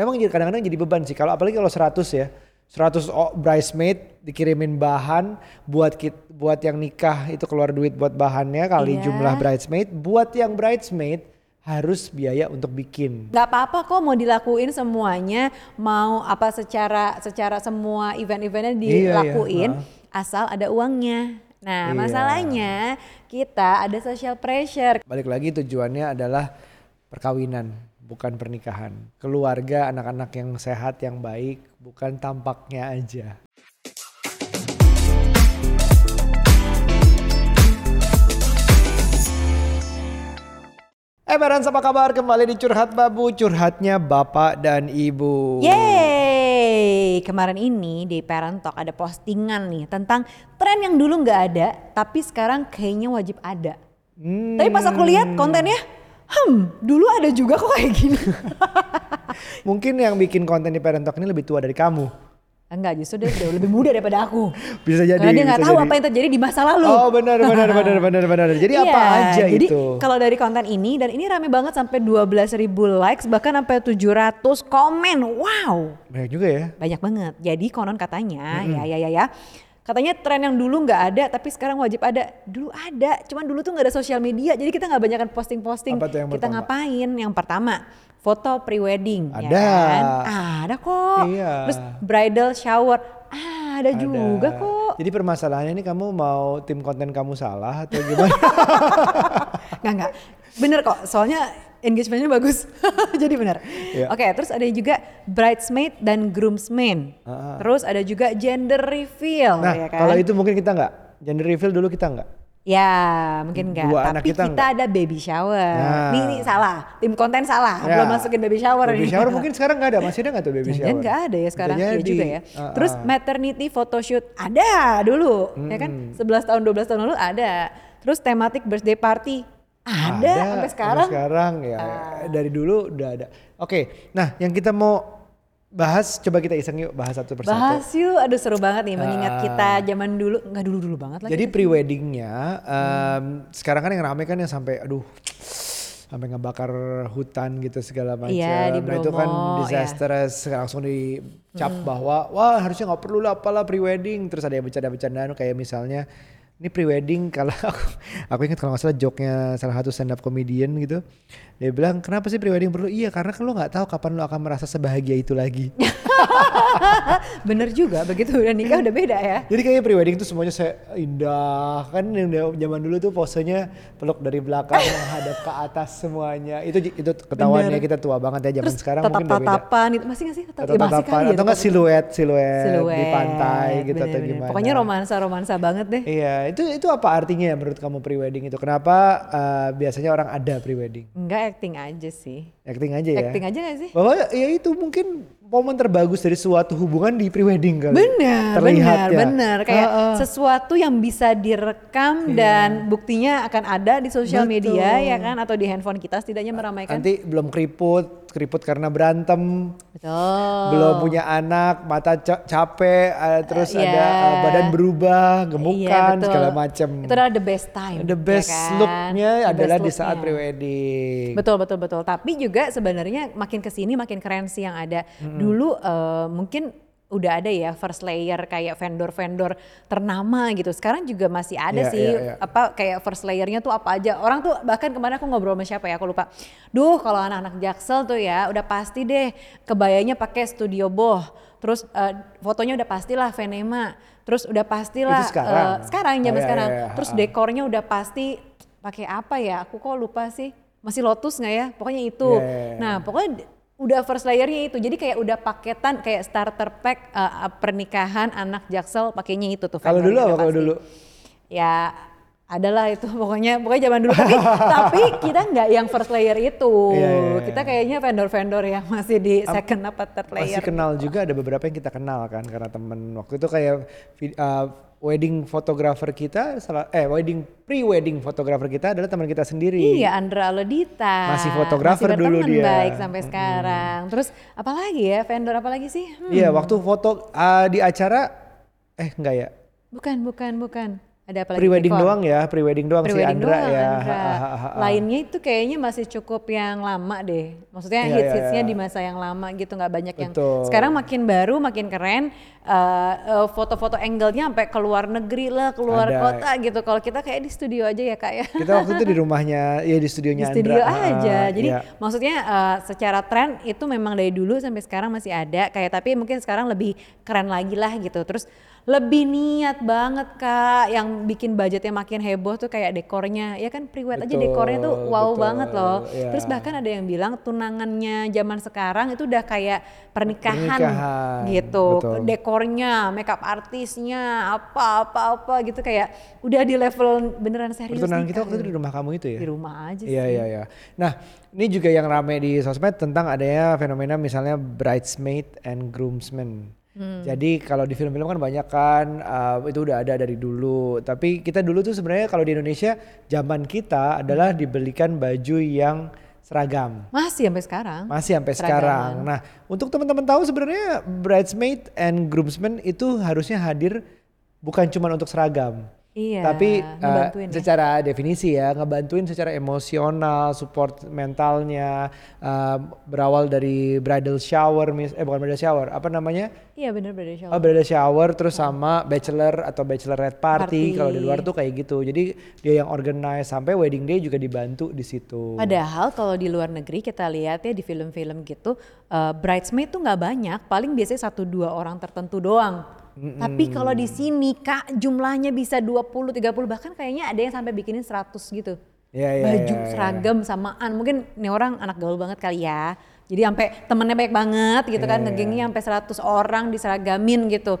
memang jadi kadang-kadang jadi beban sih. Kalau apalagi kalau 100 ya. 100 o- bridesmaid dikirimin bahan buat kit, buat yang nikah itu keluar duit buat bahannya kali Iya. jumlah bridesmaid. Buat yang bridesmaid harus biaya untuk bikin. Gak apa-apa kok mau dilakuin semuanya, mau apa secara secara semua event-eventnya Iya, iya. dilakuin, Heeh. asal ada uangnya. Nah Iya. masalahnya kita ada social pressure. Balik lagi tujuannya adalah perkawinan, bukan pernikahan. Keluarga, anak-anak yang sehat, yang baik, bukan tampaknya aja. Eh Barans apa kabar? Kembali di Curhat Babu, curhatnya Bapak dan Ibu. Yeay! Kemarin ini di Parent Talk ada postingan nih tentang tren yang dulu nggak ada, tapi sekarang kayaknya wajib ada. Hmm. Tapi pas aku lihat kontennya, hmm, dulu ada juga kok kayak gini. Mungkin yang bikin konten di Parent Talk ini lebih tua dari kamu. Enggak, justru dia jauh lebih muda daripada aku. Bisa jadi. Karena dia nggak tahu jadi. apa yang terjadi di masa lalu. Oh benar benar benar benar benar. Jadi apa Iya, aja jadi itu? kalau dari konten ini dan ini rame banget sampai 12 ribu likes bahkan sampai 700 komen. Wow, Banyak juga ya. banyak banget. Jadi konon katanya ya ya ya ya. Katanya tren yang dulu nggak ada tapi sekarang wajib ada. Dulu ada, cuman dulu tuh nggak ada sosial media. Jadi kita nggak banyak posting-posting. Kita pertama? ngapain? Yang pertama foto pre-wedding. ya Ada. kan? Ada kok. Iya. Terus bridal shower. Ah, ada, juga Ada. kok. Jadi permasalahannya ini kamu mau tim konten kamu salah atau gimana? Nggak, nggak. Bener kok, soalnya engagementnya bagus. Jadi bener. Iya. Oke, terus ada juga bridesmaid dan groomsmen. Ah. Terus ada juga gender reveal, nah ya kan? kalau itu mungkin kita nggak. Gender reveal dulu kita nggak. Ya, mungkin enggak. Dua Tapi kita, kita ada baby shower. Nah. Nih, nih salah. Tim konten salah. Ya. Belum masukin baby shower Baby nih. shower mungkin sekarang nggak ada. Masih ada nggak tuh baby Jangan shower? nggak ada ya sekarang. Iya juga ya. Ah, Terus ah. maternity photoshoot ada dulu, ya kan? 11 tahun 12 tahun lalu ada. Terus thematic birthday party ada, sampai sekarang. Sampai sekarang ya. Dari dulu udah ada. Oke, nah yang kita mau bahas coba kita iseng yuk bahas satu persatu. Bahas yuk, aduh seru banget nih mengingat Ah. kita zaman dulu, nggak dulu-dulu banget lagi. Jadi pre-weddingnya em, sekarang kan yang rame kan yang sampai aduh sampai ngebakar hutan gitu segala macam. Iya, di nah itu kan Bromo, ya. disastrous langsung dicap bahwa wah harusnya nggak perlu lah apalah pre-wedding. Terus ada yang bercanda-bercandaan kayak misalnya ini pre-wedding kalau aku, aku ingat kalau nggak salah joke-nya salah satu stand up comedian gitu. Dia bilang kenapa sih pre-wedding perlu? Iya karena kan lo nggak tahu kapan lo akan merasa sebahagia itu lagi. Bener juga, begitu udah nikah udah beda ya. Jadi kayaknya pre-wedding tuh semuanya saya indah kan yang zaman dulu tuh posenya peluk dari belakang menghadap ke atas semuanya. Itu itu ketahuannya Bener. kita tua banget ya zaman Terus sekarang mungkin udah beda. tatap-tatapan itu masih nggak sih? Tatap, ya, masih kali ya atau enggak tatap-tatapan. siluet, siluet Siluet, di pantai gitu atau gimana. Pokoknya romansa-romansa banget deh. Iya, itu itu apa artinya ya menurut kamu pre-wedding itu? Kenapa eh, biasanya orang ada pre-wedding? Enggak acting aja sih. Acting aja ya. Acting aja gak sih? Bahwa ya itu mungkin momen terbagus dari suatu hubungan di pre-wedding kali. Benar, Terlihat benar, ya. benar. Kayak Ah, ah. sesuatu yang bisa direkam dan buktinya akan ada di sosial media ya kan atau di handphone kita setidaknya meramaikan. Nanti belum keriput, keriput karena berantem, Betul. belum punya anak, mata ca- capek, eh, terus Iya. ada eh, badan Iya, berubah, gemukan, betul. segala macam. Itu adalah the best time. The best ya kan? looknya The adalah best di saat pre-wedding. Betul betul betul. Tapi juga sebenarnya makin ke sini makin keren sih yang ada. Dulu eh, mungkin udah ada ya first layer kayak vendor-vendor ternama gitu. Sekarang juga masih ada Iya, sih iya, iya. apa kayak first layernya tuh apa aja. Orang tuh bahkan kemarin aku ngobrol sama siapa ya aku lupa. Duh kalau anak-anak Jaksel tuh ya udah pasti deh kebayanya pakai studio boh. Terus eh, fotonya udah pastilah Venema. Terus udah pastilah Itu sekarang? eh, sekarang zaman Oh, iya, sekarang. iya, iya. Terus Ha-ha. dekornya udah pasti pakai apa ya? Aku kok lupa sih. Masih Lotus nggak ya? Pokoknya itu. Iya, iya, iya. Nah, pokoknya udah first layernya itu. Jadi kayak udah paketan kayak starter pack uh, pernikahan anak Jaksel pakainya itu tuh. Kalau dulu apa kalau dulu? Ya adalah itu pokoknya pokoknya zaman dulu tapi tapi kita nggak yang first layer itu Iya, iya, iya. kita kayaknya vendor-vendor yang masih di second apa third layer Masih kenal juga ada beberapa yang kita kenal kan karena temen waktu itu kayak uh, wedding fotografer kita salah eh wedding pre-wedding fotografer kita adalah teman kita sendiri. Iya Andra Alodita Masih fotografer Masih dulu dia. baik sampai sekarang terus apalagi ya vendor apalagi sih Hmm, Iya, waktu foto uh, di acara eh enggak ya? bukan bukan bukan Ada apa lagi? Pre-wedding doang ya, pre-wedding doang si Pre-wedding Andra doang, ya. Andra. Ha, ha, ha, ha. Lainnya itu kayaknya masih cukup yang lama deh. Maksudnya Iya, hits-hitsnya iya, iya. di masa yang lama gitu nggak banyak yang. Betul. Sekarang makin baru, makin keren. eh, eh, foto-foto angle-nya sampai keluar negeri lah, keluar Ada. kota gitu. Kalau kita kayak di studio aja ya kak ya. Kita waktu itu di rumahnya, ya di studionya di studio Andra. Ha, aja. Jadi iya. maksudnya eh, secara tren itu memang dari dulu sampai sekarang masih ada. Kayak tapi mungkin sekarang lebih keren lagi lah gitu. Terus lebih niat banget kak. Yang bikin budgetnya makin heboh tuh kayak dekornya. Ya kan pre-wed aja dekornya tuh wow betul, banget loh. iya. Terus bahkan ada yang bilang tunangannya zaman sekarang itu udah kayak pernikahan, Pernikahan, gitu. betul. Dekornya, makeup artisnya, apa apa apa gitu kayak udah di level beneran serius. Pertunangan nih, kita waktu itu di rumah kamu itu ya? di rumah aja sih. Iya iya iya. Nah ini juga yang rame di sosmed tentang adanya fenomena misalnya bridesmaid and groomsmen. Hmm. Jadi kalau di film-film kan banyak kan uh, itu udah ada dari dulu. Tapi kita dulu tuh sebenarnya kalau di Indonesia zaman kita adalah dibelikan baju yang seragam. Masih sampai sekarang. Masih sampai Seragaman. sekarang. Nah, untuk teman-teman tahu sebenarnya bridesmaid and groomsmen itu harusnya hadir bukan cuma untuk seragam. Iya, Tapi ya. secara definisi ya, ngebantuin secara emosional, support mentalnya, eh, berawal dari bridal shower, mis eh bukan bridal shower, apa namanya? Iya bener bener show. Oh, bridal shower terus sama bachelor atau bachelorette party, Party. kalau di luar tuh kayak gitu. Jadi dia yang organize sampai wedding day juga dibantu di situ. Padahal kalau di luar negeri kita lihat ya di film-film gitu, eh, bridesmaid tuh nggak banyak, paling biasanya satu dua orang tertentu doang. Tapi kalau di sini kak jumlahnya bisa 20, 30 bahkan kayaknya ada yang sampai bikinin 100 gitu. Iya, iya, Baju iya, iya. seragam samaan, mungkin ini orang anak gaul banget kali ya. Jadi sampai temennya banyak banget gitu kan, Iya, iya. ngegengnya sampai 100 orang diseragamin gitu.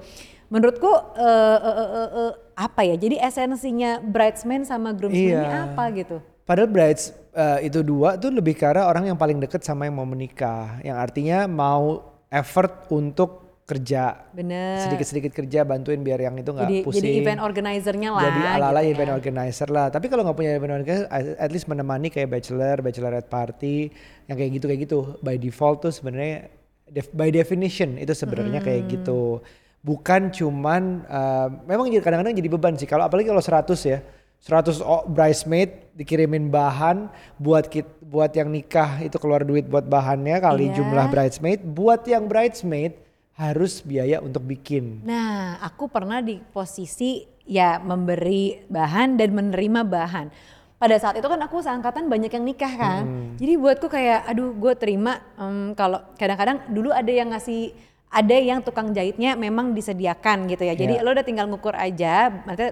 Menurutku eh, eh, eh, eh, eh, apa ya? Jadi esensinya bridesmaid sama groomsmen ini Iya. apa gitu? Padahal brides eh, itu dua tuh lebih ke arah orang yang paling deket sama yang mau menikah. Yang artinya mau effort untuk kerja. Bener. Sedikit-sedikit kerja bantuin biar yang itu nggak pusing. jadi event organizer-nya lah Jadi ala-ala gitu event ya. organizer lah. Tapi kalau nggak punya event organizer, at least menemani kayak bachelor, bachelorette party, yang kayak gitu kayak gitu. By default tuh sebenarnya def- by definition itu sebenarnya kayak gitu. Bukan cuman, uh, memang jadi kadang-kadang jadi beban sih. Kalau apalagi kalau 100 ya, 100 o- bridesmaid dikirimin bahan buat kit, buat yang nikah itu keluar duit buat bahannya kali Iya. jumlah bridesmaid. Buat yang bridesmaid harus biaya untuk bikin. Nah, aku pernah di posisi ya memberi bahan dan menerima bahan. Pada saat itu kan aku seangkatan banyak yang nikah kan. Hmm. Jadi buatku kayak aduh gue terima em, kalau kadang-kadang dulu ada yang ngasih ada yang tukang jahitnya memang disediakan gitu ya. Jadi Iya. lo udah tinggal ngukur aja, nanti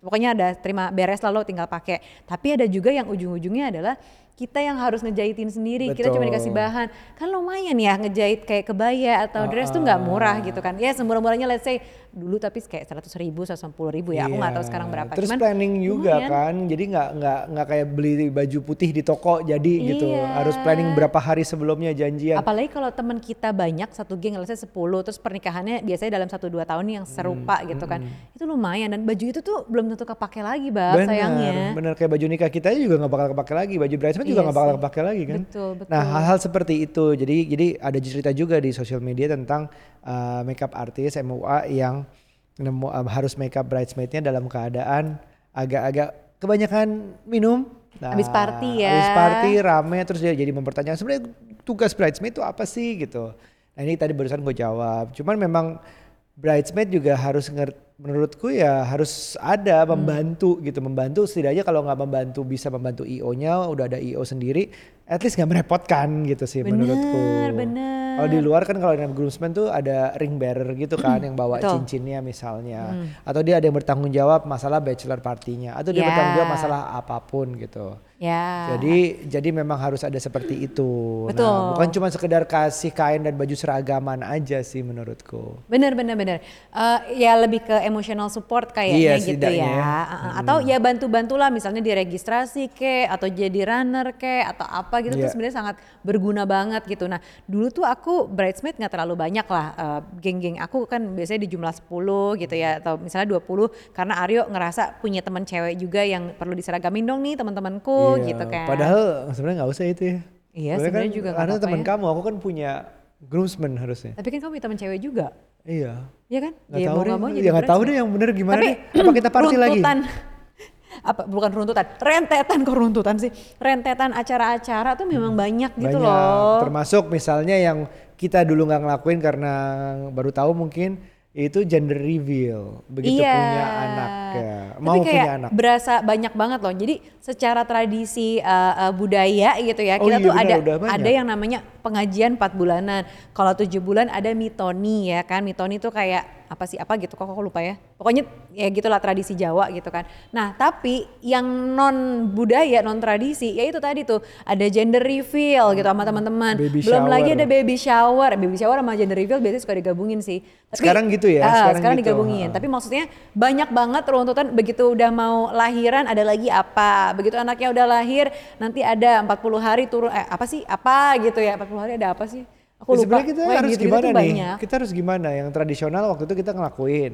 pokoknya ada terima beres lah lo tinggal pakai. Tapi ada juga yang ujung-ujungnya adalah kita yang harus ngejahitin sendiri. Kita cuma Betul. dikasih bahan. Kan lumayan ya ngejahit kayak kebaya atau dress tuh nggak murah gitu kan. Ya semurah-murahnya let's say dulu tapi kayak 100 ribu, 150 ribu ya. Aku nggak tahu Iya. sekarang berapa. Terus Cuman planning juga lumayan. kan, jadi nggak nggak nggak kayak beli baju putih di toko jadi gitu. Iya. Harus planning berapa hari sebelumnya janjian. Apalagi kalau teman kita banyak satu geng, let's say 10, terus pernikahannya biasanya dalam satu dua tahun yang serupa Hmm, gitu kan. Itu lumayan dan baju itu tuh belum tentu kepake lagi, Bab, bener, sayangnya. bener kayak baju nikah kita juga nggak bakal kepake lagi, baju bridesmaid juga Iya nggak bakal kepake lagi kan. Betul, betul. Nah hal-hal seperti itu, jadi jadi ada cerita juga di sosial media tentang uh, makeup artis MUA yang nemu uh, harus makeup bridesmaidnya dalam keadaan agak-agak kebanyakan minum. Nah, Habis party ya. Habis party rame terus dia jadi mempertanyakan sebenarnya tugas bridesmaid itu apa sih gitu. Nah ini tadi barusan gue jawab. Cuman memang bridesmaid juga harus ngerti menurutku ya harus ada Hmm. membantu gitu membantu setidaknya kalau nggak membantu bisa membantu IO-nya udah ada IO sendiri at least nggak merepotkan gitu sih Bener, menurutku bener. kalau di luar kan kalau dengan groomsmen tuh ada ring bearer gitu kan yang bawa Betul. Hmm. cincinnya misalnya atau dia ada yang bertanggung jawab masalah bachelor partinya atau dia Ya. bertanggung jawab masalah apa pun gitu Ya. jadi jadi memang harus ada seperti itu. Betul. Nah, bukan cuma sekedar kasih kain dan baju seragaman aja sih menurutku. Bener bener bener. Eh, ya lebih ke emotional support kayaknya Iya, gitu ya. ya. Uh-uh. Atau ya bantu-bantulah misalnya diregistrasi ke atau jadi runner ke atau apa gitu tuh Iya. sebenarnya sangat berguna banget gitu. Nah dulu tuh aku bridesmaid nggak terlalu banyak lah. Eh, geng-geng aku kan biasanya di jumlah 10 gitu ya atau misalnya 20 karena Aryo ngerasa punya teman cewek juga yang perlu diseragamin dong nih teman-temanku Iya, gitu kan. Padahal sebenarnya nggak usah itu ya. Iya, Sebenarnya kan juga Karena teman ya. kamu, aku kan punya groomsmen harusnya. Tapi kan kamu punya teman cewek juga. Iya. Iya kan? Nggak Ya, tahu mau deh. mau Ya nggak tahu deh yang bener gimana Tapi deh. Apa kita party lagi? Apa bukan runtutan, rentetan kok runtutan sih. Rentetan acara-acara tuh memang banyak gitu Hmm. Banyak. loh. Termasuk misalnya yang kita dulu nggak ngelakuin karena baru tahu mungkin itu gender reveal begitu iya. punya anak ya Tapi mau kayak punya anak berasa banyak banget loh. Jadi secara tradisi uh, uh, budaya gitu ya, Oh kita iya tuh benar, ada ada yang namanya pengajian 4 bulanan. Kalau tujuh bulan ada mitoni ya kan. Mitoni tuh kayak apa sih apa gitu kok kok lupa ya. Pokoknya ya gitulah tradisi Jawa gitu kan. Nah, tapi yang non budaya, non tradisi ya itu tadi tuh ada gender reveal gitu sama teman-teman. Baby Belum lagi shower. ada baby shower. Baby shower sama gender reveal biasanya suka digabungin sih. Sekarang gitu ya, Ah, sekarang sekarang gitu. digabungin. Tapi maksudnya banyak banget runtutan begitu udah mau lahiran ada lagi apa. Begitu anaknya udah lahir nanti ada 40 hari turun eh apa sih? Apa gitu ya. 40 hari ada apa sih? Aku Ya, lupa. sebenarnya kita harus gitu-gitu gimana nih banyak. kita harus gimana yang tradisional waktu itu kita ngelakuin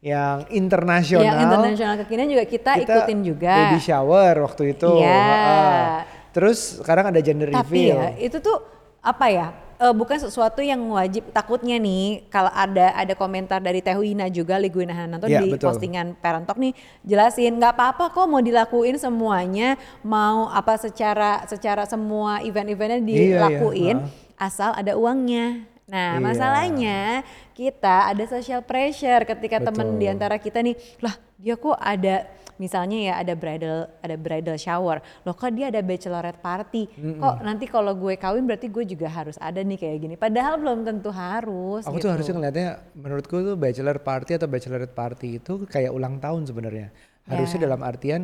yang internasional Yang internasional kekinian juga kita, ikutin juga. baby shower waktu itu Iya. Terus sekarang ada gender Tapi reveal ya itu tuh apa ya? eh, bukan sesuatu yang wajib takutnya nih kalau ada ada komentar dari Teh Wina juga Liguina Hananto Iya, di betul. postingan Parentok nih jelasin nggak apa-apa kok mau dilakuin semuanya mau apa secara secara semua event-eventnya Iya, iya, dilakuin heeh. Asal ada uangnya. Nah Iya. masalahnya kita ada social pressure ketika temen Betul. di antara kita nih lah dia kok ada misalnya ya ada bridal ada bridal shower loh kok dia ada bachelorette party kok nanti kalau gue kawin berarti gue juga harus ada nih kayak gini padahal belum tentu harus Aku gitu. tuh harusnya ngeliatnya, menurutku tuh bachelor party atau bachelorette party itu kayak ulang tahun sebenarnya. Harusnya Ya. dalam artian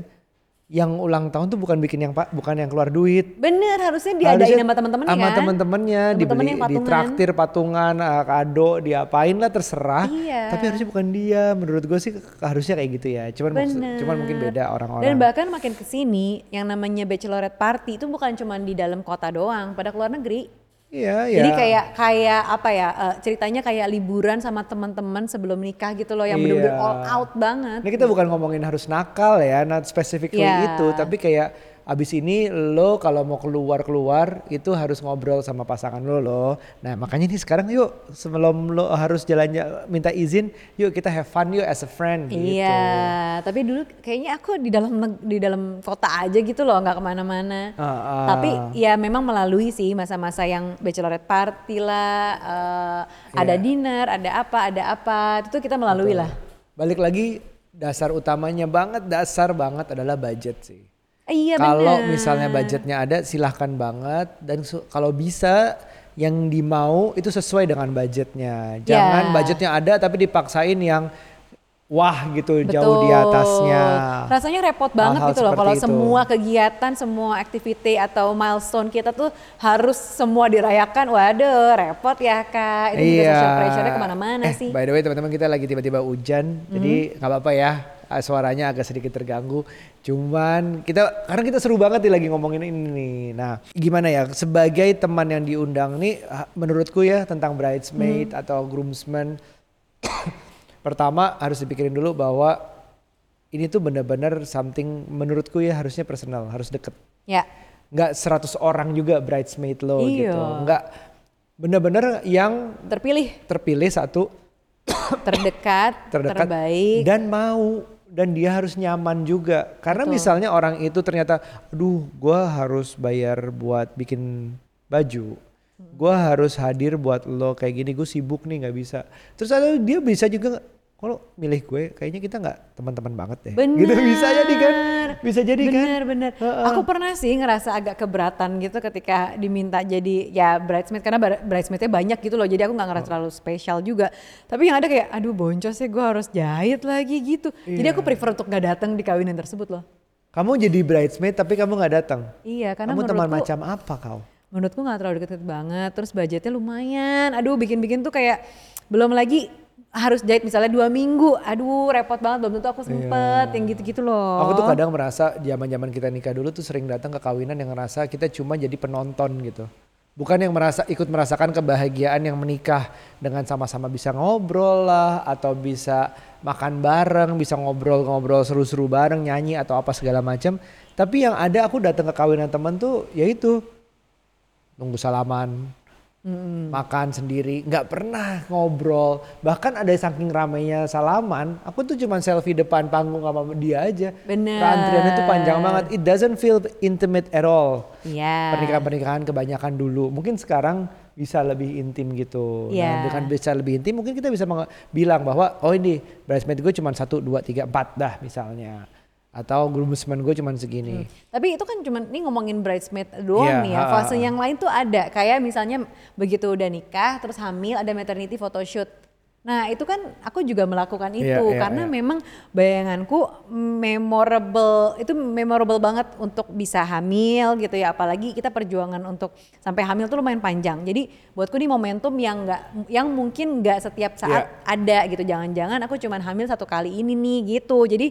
yang ulang tahun tuh bukan bikin yang pak, bukan yang keluar duit. bener harusnya diadain sama temen-temennya Sama kan Temen-temen dibeli, patungan. ditraktir patungan, eh, kado, diapain lah terserah. Iya. Tapi harusnya bukan dia. Menurut gue sih harusnya kayak gitu ya. Cuman maksud- cuman mungkin beda Dan orang-orang. bahkan makin ke sini yang namanya bachelorette party itu bukan cuma di dalam kota doang, pada keluar negeri. Iya, iya. Jadi kayak kayak apa ya eh, ceritanya kayak liburan sama teman-teman sebelum nikah gitu loh yang Iya. all out banget. Ini kita bukan ngomongin harus nakal ya, not specifically Iya. itu, tapi kayak abis ini lo kalau mau keluar-keluar itu harus ngobrol sama pasangan lo lo. Nah makanya nih sekarang yuk sebelum lo harus jalan minta izin, yuk kita have fun yuk as a friend gitu. Iya, tapi dulu kayaknya aku di dalam di dalam kota aja gitu loh, nggak ke mana-mana. Ah, ah. Tapi ya memang melalui sih masa-masa yang bachelorette party lah, eh, ada Iya. dinner, ada apa, ada apa, itu kita melalui lah. Balik lagi dasar utamanya banget, dasar banget adalah budget sih. Iya kalau misalnya budgetnya ada silahkan banget dan su- kalau bisa yang dimau itu sesuai dengan budgetnya. Jangan Ya. budgetnya ada tapi dipaksain yang wah gitu Betul. jauh di atasnya. Rasanya repot banget Hal-hal gitu loh kalau itu. semua kegiatan, semua activity atau milestone kita tuh harus semua dirayakan. Waduh, repot ya kak. Itu juga social pressure-nya ke mana-mana eh, sih. By the way teman-teman kita lagi tiba-tiba hujan, jadi nggak apa-apa ya suaranya agak sedikit terganggu. Cuman kita karena kita seru banget nih lagi ngomongin ini nih. Nah, gimana ya sebagai teman yang diundang nih menurutku ya tentang bridesmaid Hmm. atau groomsmen pertama harus dipikirin dulu bahwa ini tuh benar-benar something menurutku ya harusnya personal, harus deket. Ya, Nggak 100 orang juga bridesmaid lo Iya. gitu. Nggak bener-bener yang terpilih, terpilih satu terdekat, terdekat terbaik. dan mau dan dia harus nyaman juga. Karena misalnya orang itu ternyata aduh gua harus bayar buat bikin baju. Gua harus hadir buat lo kayak gini gue sibuk nih nggak bisa. Terus ada dia bisa juga kalau milih gue kayaknya kita nggak teman-teman banget deh Bener. gitu bisa jadi kan bisa jadi kan bener, bener. Aku pernah sih ngerasa agak keberatan gitu ketika diminta jadi ya bridesmaid karena bridesmaidnya banyak gitu loh. Jadi aku nggak Oh. ngerasa terlalu spesial juga. Tapi yang ada kayak aduh boncos ya gue harus jahit lagi gitu. Jadi aku prefer untuk nggak datang di kawinan tersebut loh. kamu jadi bridesmaid tapi kamu nggak datang Iya karena kamu teman macam apa kau menurutku nggak terlalu deket banget. Terus budgetnya lumayan. Aduh bikin-bikin tuh kayak belum lagi harus jahit misalnya dua minggu. Aduh repot banget belum tentu aku sempet yang gitu-gitu loh. Iya. Aku tuh kadang merasa zaman-zaman kita nikah dulu tuh sering datang ke kawinan yang ngerasa kita cuma jadi penonton gitu. Bukan yang merasa ikut merasakan kebahagiaan yang menikah dengan sama-sama bisa ngobrol lah atau bisa makan bareng, bisa ngobrol-ngobrol seru-seru bareng, nyanyi atau apa segala macam. Tapi yang ada aku datang ke kawinan temen tuh yaitu nunggu salaman, makan sendiri, nggak pernah ngobrol. Bahkan ada saking ramainya salaman, aku tuh cuma selfie depan panggung sama dia aja. Bener. Antriannya tuh panjang banget. It doesn't feel intimate at all. Iya. Pernikahan-pernikahan kebanyakan dulu. Mungkin sekarang bisa lebih intim gitu. Iya. Nah, dengan bisa lebih intim mungkin kita bisa bilang bahwa oh ini bridesmaid gue cuma satu dua tiga empat dah misalnya. Atau groomsmen gue cuma segini. Tapi itu kan cuma ini ngomongin bridesmaid doang Iya, nih ya. Fase ha. yang lain tuh ada. Kayak misalnya begitu udah nikah terus hamil ada maternity photoshoot. Nah itu kan aku juga melakukan itu Iya, iya, karena iya. memang bayanganku memorable itu memorable banget untuk bisa hamil gitu ya apalagi kita perjuangan untuk sampai hamil tuh lumayan panjang jadi buatku ini momentum yang nggak yang mungkin nggak setiap saat Iya. ada gitu jangan-jangan aku cuman hamil satu kali ini nih gitu jadi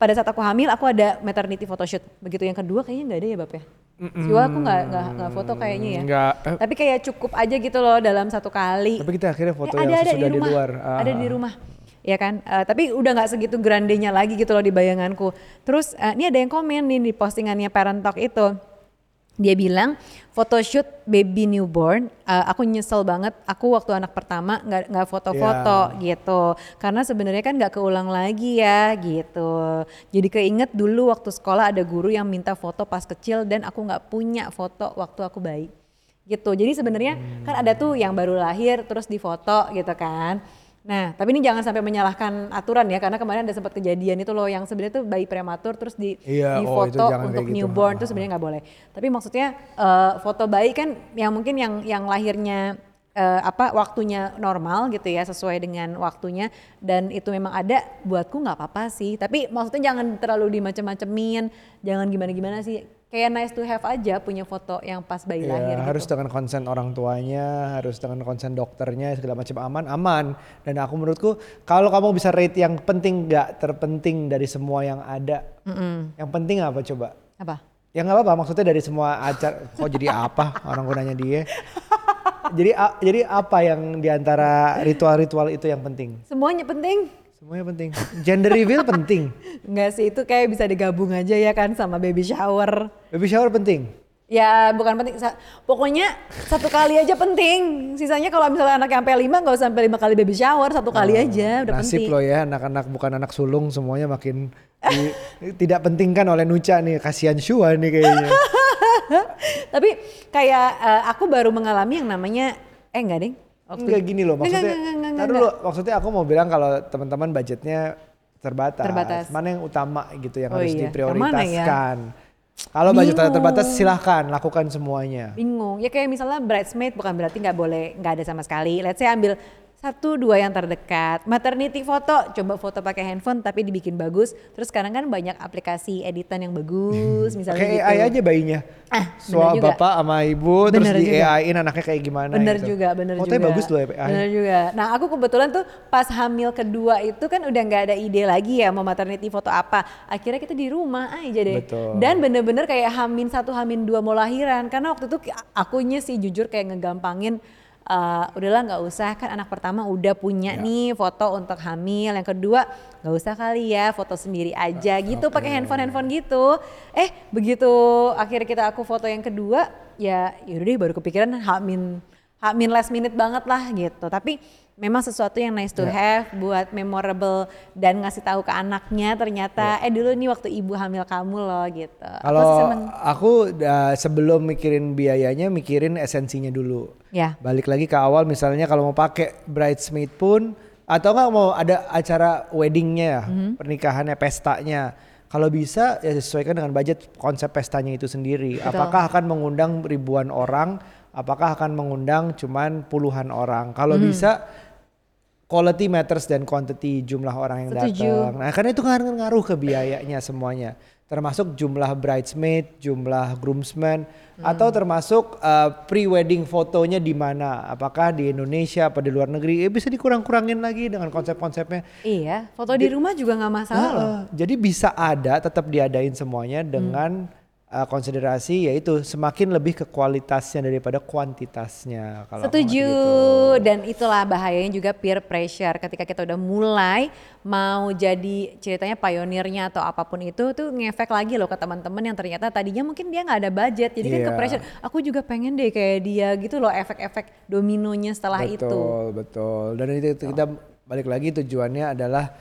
pada saat aku hamil aku ada maternity photoshoot begitu yang kedua kayaknya nggak ada ya bab ya Siwa aku nggak nggak foto kayaknya ya Enggak. Eh, tapi kayak cukup aja gitu loh dalam satu kali tapi kita akhirnya foto Eh, yang ada, ada sesudah di, di, rumah. luar. Ada Ah, di ah. rumah. Ya kan, Eh, tapi udah nggak segitu grandenya lagi gitu loh di bayanganku. Terus eh, ini ada yang komen nih di postingannya Parent Talk itu. Dia bilang photoshoot baby newborn, eh, aku nyesel banget. Aku waktu anak pertama nggak nggak foto-foto gitu, karena sebenarnya kan nggak keulang lagi ya gitu. Jadi keinget dulu waktu sekolah ada guru yang minta foto pas kecil dan aku nggak punya foto waktu aku bayi gitu. Jadi sebenarnya kan ada tuh yang baru lahir terus difoto gitu kan. Nah, tapi ini jangan sampai menyalahkan aturan ya karena kemarin ada sempat kejadian itu loh yang sebenarnya tuh bayi prematur terus di Iya, oh, difoto jangan untuk gitu. newborn itu sebenarnya nggak boleh. Tapi maksudnya eh, foto bayi kan yang mungkin yang yang lahirnya eh, apa waktunya normal gitu ya sesuai dengan waktunya dan itu memang ada buatku nggak apa-apa sih. Tapi maksudnya jangan terlalu dimacem-macemin, jangan gimana-gimana sih. Kayak nice to have aja punya foto yang pas bayi Iya, lahir harus gitu. dengan konsen orang tuanya, harus dengan konsen dokternya segala macam aman, aman. Dan aku menurutku kalau kamu bisa rate yang penting nggak terpenting dari semua yang ada, yang penting apa coba? Apa? Ya nggak apa-apa, maksudnya dari semua acara. Kok jadi apa? Orang gue nanya dia. Jadi a- jadi apa yang di antara ritual-ritual itu yang penting? Semuanya penting. Semuanya penting. Gender reveal penting. Enggak sih itu kayak bisa digabung aja ya kan sama baby shower. Baby shower penting. Ya bukan penting, sa- pokoknya satu kali aja penting. Sisanya kalau misalnya anak sampai lima nggak usah sampai lima kali baby shower, satu kali aja udah Nasib penting. lo ya anak-anak bukan anak sulung semuanya makin di- tidak pentingkan oleh Nuca nih. Kasihan Shua nih kayaknya. Tapi kayak eh, aku baru mengalami yang namanya eh enggak ding. Waktu Enggak gini loh Enggak, maksudnya. enggak, enggak, enggak, dulu maksudnya aku mau bilang kalau teman-teman budgetnya terbatas. Terbatas. Mana yang utama gitu yang Oh harus iya, ya? diprioritaskan. Kalau budget terbatas silahkan lakukan semuanya. bingung. Ya kayak misalnya bridesmaid bukan berarti nggak boleh nggak ada sama sekali. Let's say ambil satu dua yang terdekat. Maternity foto, coba foto pakai handphone tapi dibikin bagus. Terus sekarang kan banyak aplikasi editan yang bagus, misalnya Kayak gitu. AI aja bayinya. Ah, juga. bapak sama ibu terus Bener di juga. AI-in anaknya kayak gimana Bener gitu. juga, bener Fotonya juga. bagus loh AI. Bener juga. Nah aku kebetulan tuh pas hamil kedua itu kan udah nggak ada ide lagi ya mau maternity foto apa. Akhirnya kita di rumah aja deh. Betul. Dan bener-bener kayak hamin satu, hamin dua mau lahiran. Karena waktu itu akunya sih jujur kayak ngegampangin. Eh, udahlah nggak usah. Kan anak pertama udah punya Ya. nih foto untuk hamil. Yang kedua nggak usah kali ya foto sendiri aja. gitu pakai handphone handphone gitu. Eh begitu akhirnya kita aku foto yang kedua ya yaudah deh baru kepikiran hamin hamin last minute banget lah gitu. Tapi memang sesuatu yang nice to Ya. have buat memorable dan ngasih tahu ke anaknya ternyata eh dulu nih waktu ibu hamil kamu loh gitu Kalau aku uh, sebelum mikirin biayanya mikirin esensinya dulu. ya Balik lagi ke awal misalnya kalau mau pakai bridesmaid pun atau nggak mau ada acara weddingnya ya, Mhm. pernikahannya, pestanya. Kalau bisa ya sesuaikan dengan budget konsep pestanya itu sendiri. Betul. Apakah akan mengundang ribuan orang? Apakah akan mengundang cuman puluhan orang? Kalau Mhm. bisa quality matters dan quantity jumlah orang yang datang. Nah, karena itu kan ngaruh ke biayanya semuanya. Termasuk jumlah bridesmaid, jumlah groomsmen, Hmm. atau termasuk uh, pre-wedding fotonya di mana? Apakah di Indonesia apa di luar negeri? Ya bisa dikurang-kurangin lagi dengan konsep-konsepnya. iya foto di rumah juga nggak masalah loh Heeh, jadi bisa ada, tetap diadain semuanya dengan uh, konsiderasi yaitu semakin lebih ke kualitasnya daripada kuantitasnya. Kalau Setuju. gitu. Dan itulah bahayanya juga peer pressure ketika kita udah mulai mau jadi ceritanya pionirnya atau apa pun itu tuh ngefek lagi loh ke teman-teman yang ternyata tadinya mungkin dia nggak ada budget jadi kan ke Iya. pressure aku juga pengen deh kayak dia gitu loh efek-efek dominonya setelah itu. betul, betul. Dan itu, itu kita balik lagi tujuannya adalah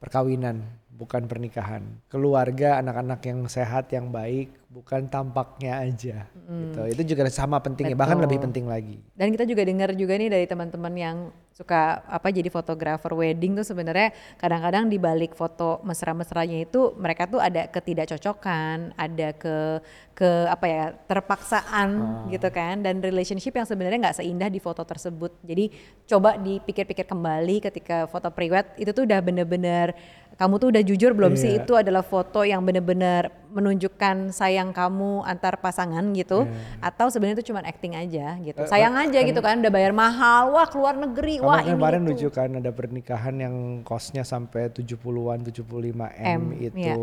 perkawinan, bukan pernikahan. Keluarga, anak-anak yang sehat, yang baik, bukan tampaknya aja. Gitu. Itu juga sama pentingnya, bahkan Betul. lebih penting lagi. Dan kita juga dengar juga nih dari teman-teman yang suka apa jadi fotografer wedding tuh sebenarnya kadang-kadang di balik foto mesra-mesranya itu mereka tuh ada ketidakcocokan, ada ke ke apa ya terpaksaan gitu kan dan relationship yang sebenarnya nggak seindah di foto tersebut. Jadi coba dipikir-pikir kembali ketika foto priwet itu tuh udah bener-bener kamu tuh udah jujur belum sih Iya. itu adalah foto yang bener-bener menunjukkan sayang kamu antar pasangan gitu atau sebenarnya itu cuma acting aja gitu. Eh, Sayang aja gitu kan udah bayar mahal, wah keluar negeri, wah Kemarin ini kemarin itu. lucu kan ada pernikahan yang kosnya sampai 70-an, 75 M, M, itu. iya.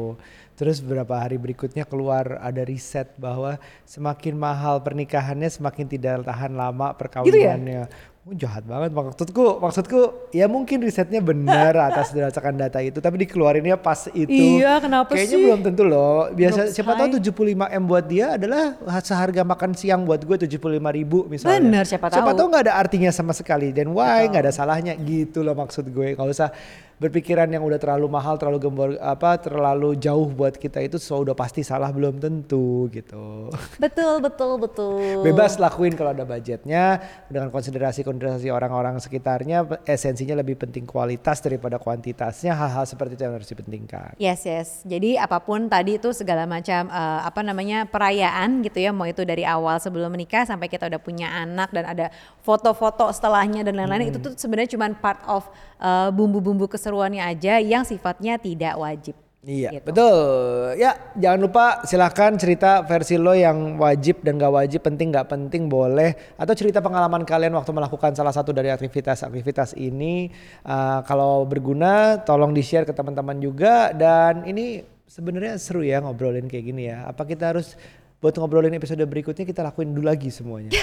Terus beberapa hari berikutnya keluar ada riset bahwa semakin mahal pernikahannya semakin tidak tahan lama Gitu perkawinannya. Oh, jahat banget. Maksudku maksudku ya mungkin risetnya benar atas berdasarkan data itu tapi dikeluarinnya pas itu. Iya, kenapa kayaknya sih? belum tentu loh. Biasa Menurut siapa tahu saya- 75 m buat dia adalah seharga makan siang buat gue 75 ribu misalnya. Bener, siapa siapa tahu. tahu nggak ada artinya sama sekali. Dan why? Nggak ada salahnya. Gitu loh maksud gue. Nggak usah berpikiran yang udah terlalu mahal terlalu gembor apa terlalu jauh buat kita itu so udah pasti salah belum tentu gitu Betul, betul, betul. bebas lakuin kalau ada budgetnya dengan konsiderasi konsiderasi orang-orang sekitarnya esensinya lebih penting kualitas daripada kuantitasnya hal-hal seperti itu yang harus dipentingkan Yes, yes. Jadi apa pun tadi itu segala macam eh, apa namanya perayaan gitu ya, mau itu dari awal sebelum menikah sampai kita udah punya anak dan ada foto-foto setelahnya dan lain-lain itu tuh sebenarnya cuma part of eh, bumbu-bumbu keseruannya aja yang sifatnya tidak wajib. Iya Gitu. betul ya jangan lupa silahkan cerita versi lo yang wajib dan gak wajib penting gak penting boleh atau cerita pengalaman kalian waktu melakukan salah satu dari aktivitas-aktivitas ini Uh, kalau berguna tolong di share ke teman-teman juga dan ini sebenarnya seru ya ngobrolin kayak gini ya apa kita harus buat ngobrolin episode berikutnya kita lakuin dulu lagi semuanya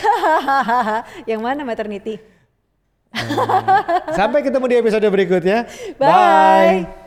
yang mana maternity? Sampai ketemu di episode berikutnya Bye.